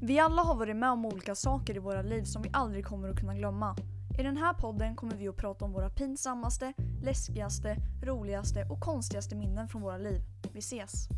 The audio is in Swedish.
Vi alla har varit med om olika saker i våra liv som vi aldrig kommer att kunna glömma. I den här podden kommer vi att prata om våra pinsammaste, läskigaste, roligaste och konstigaste minnen från våra liv. Vi ses!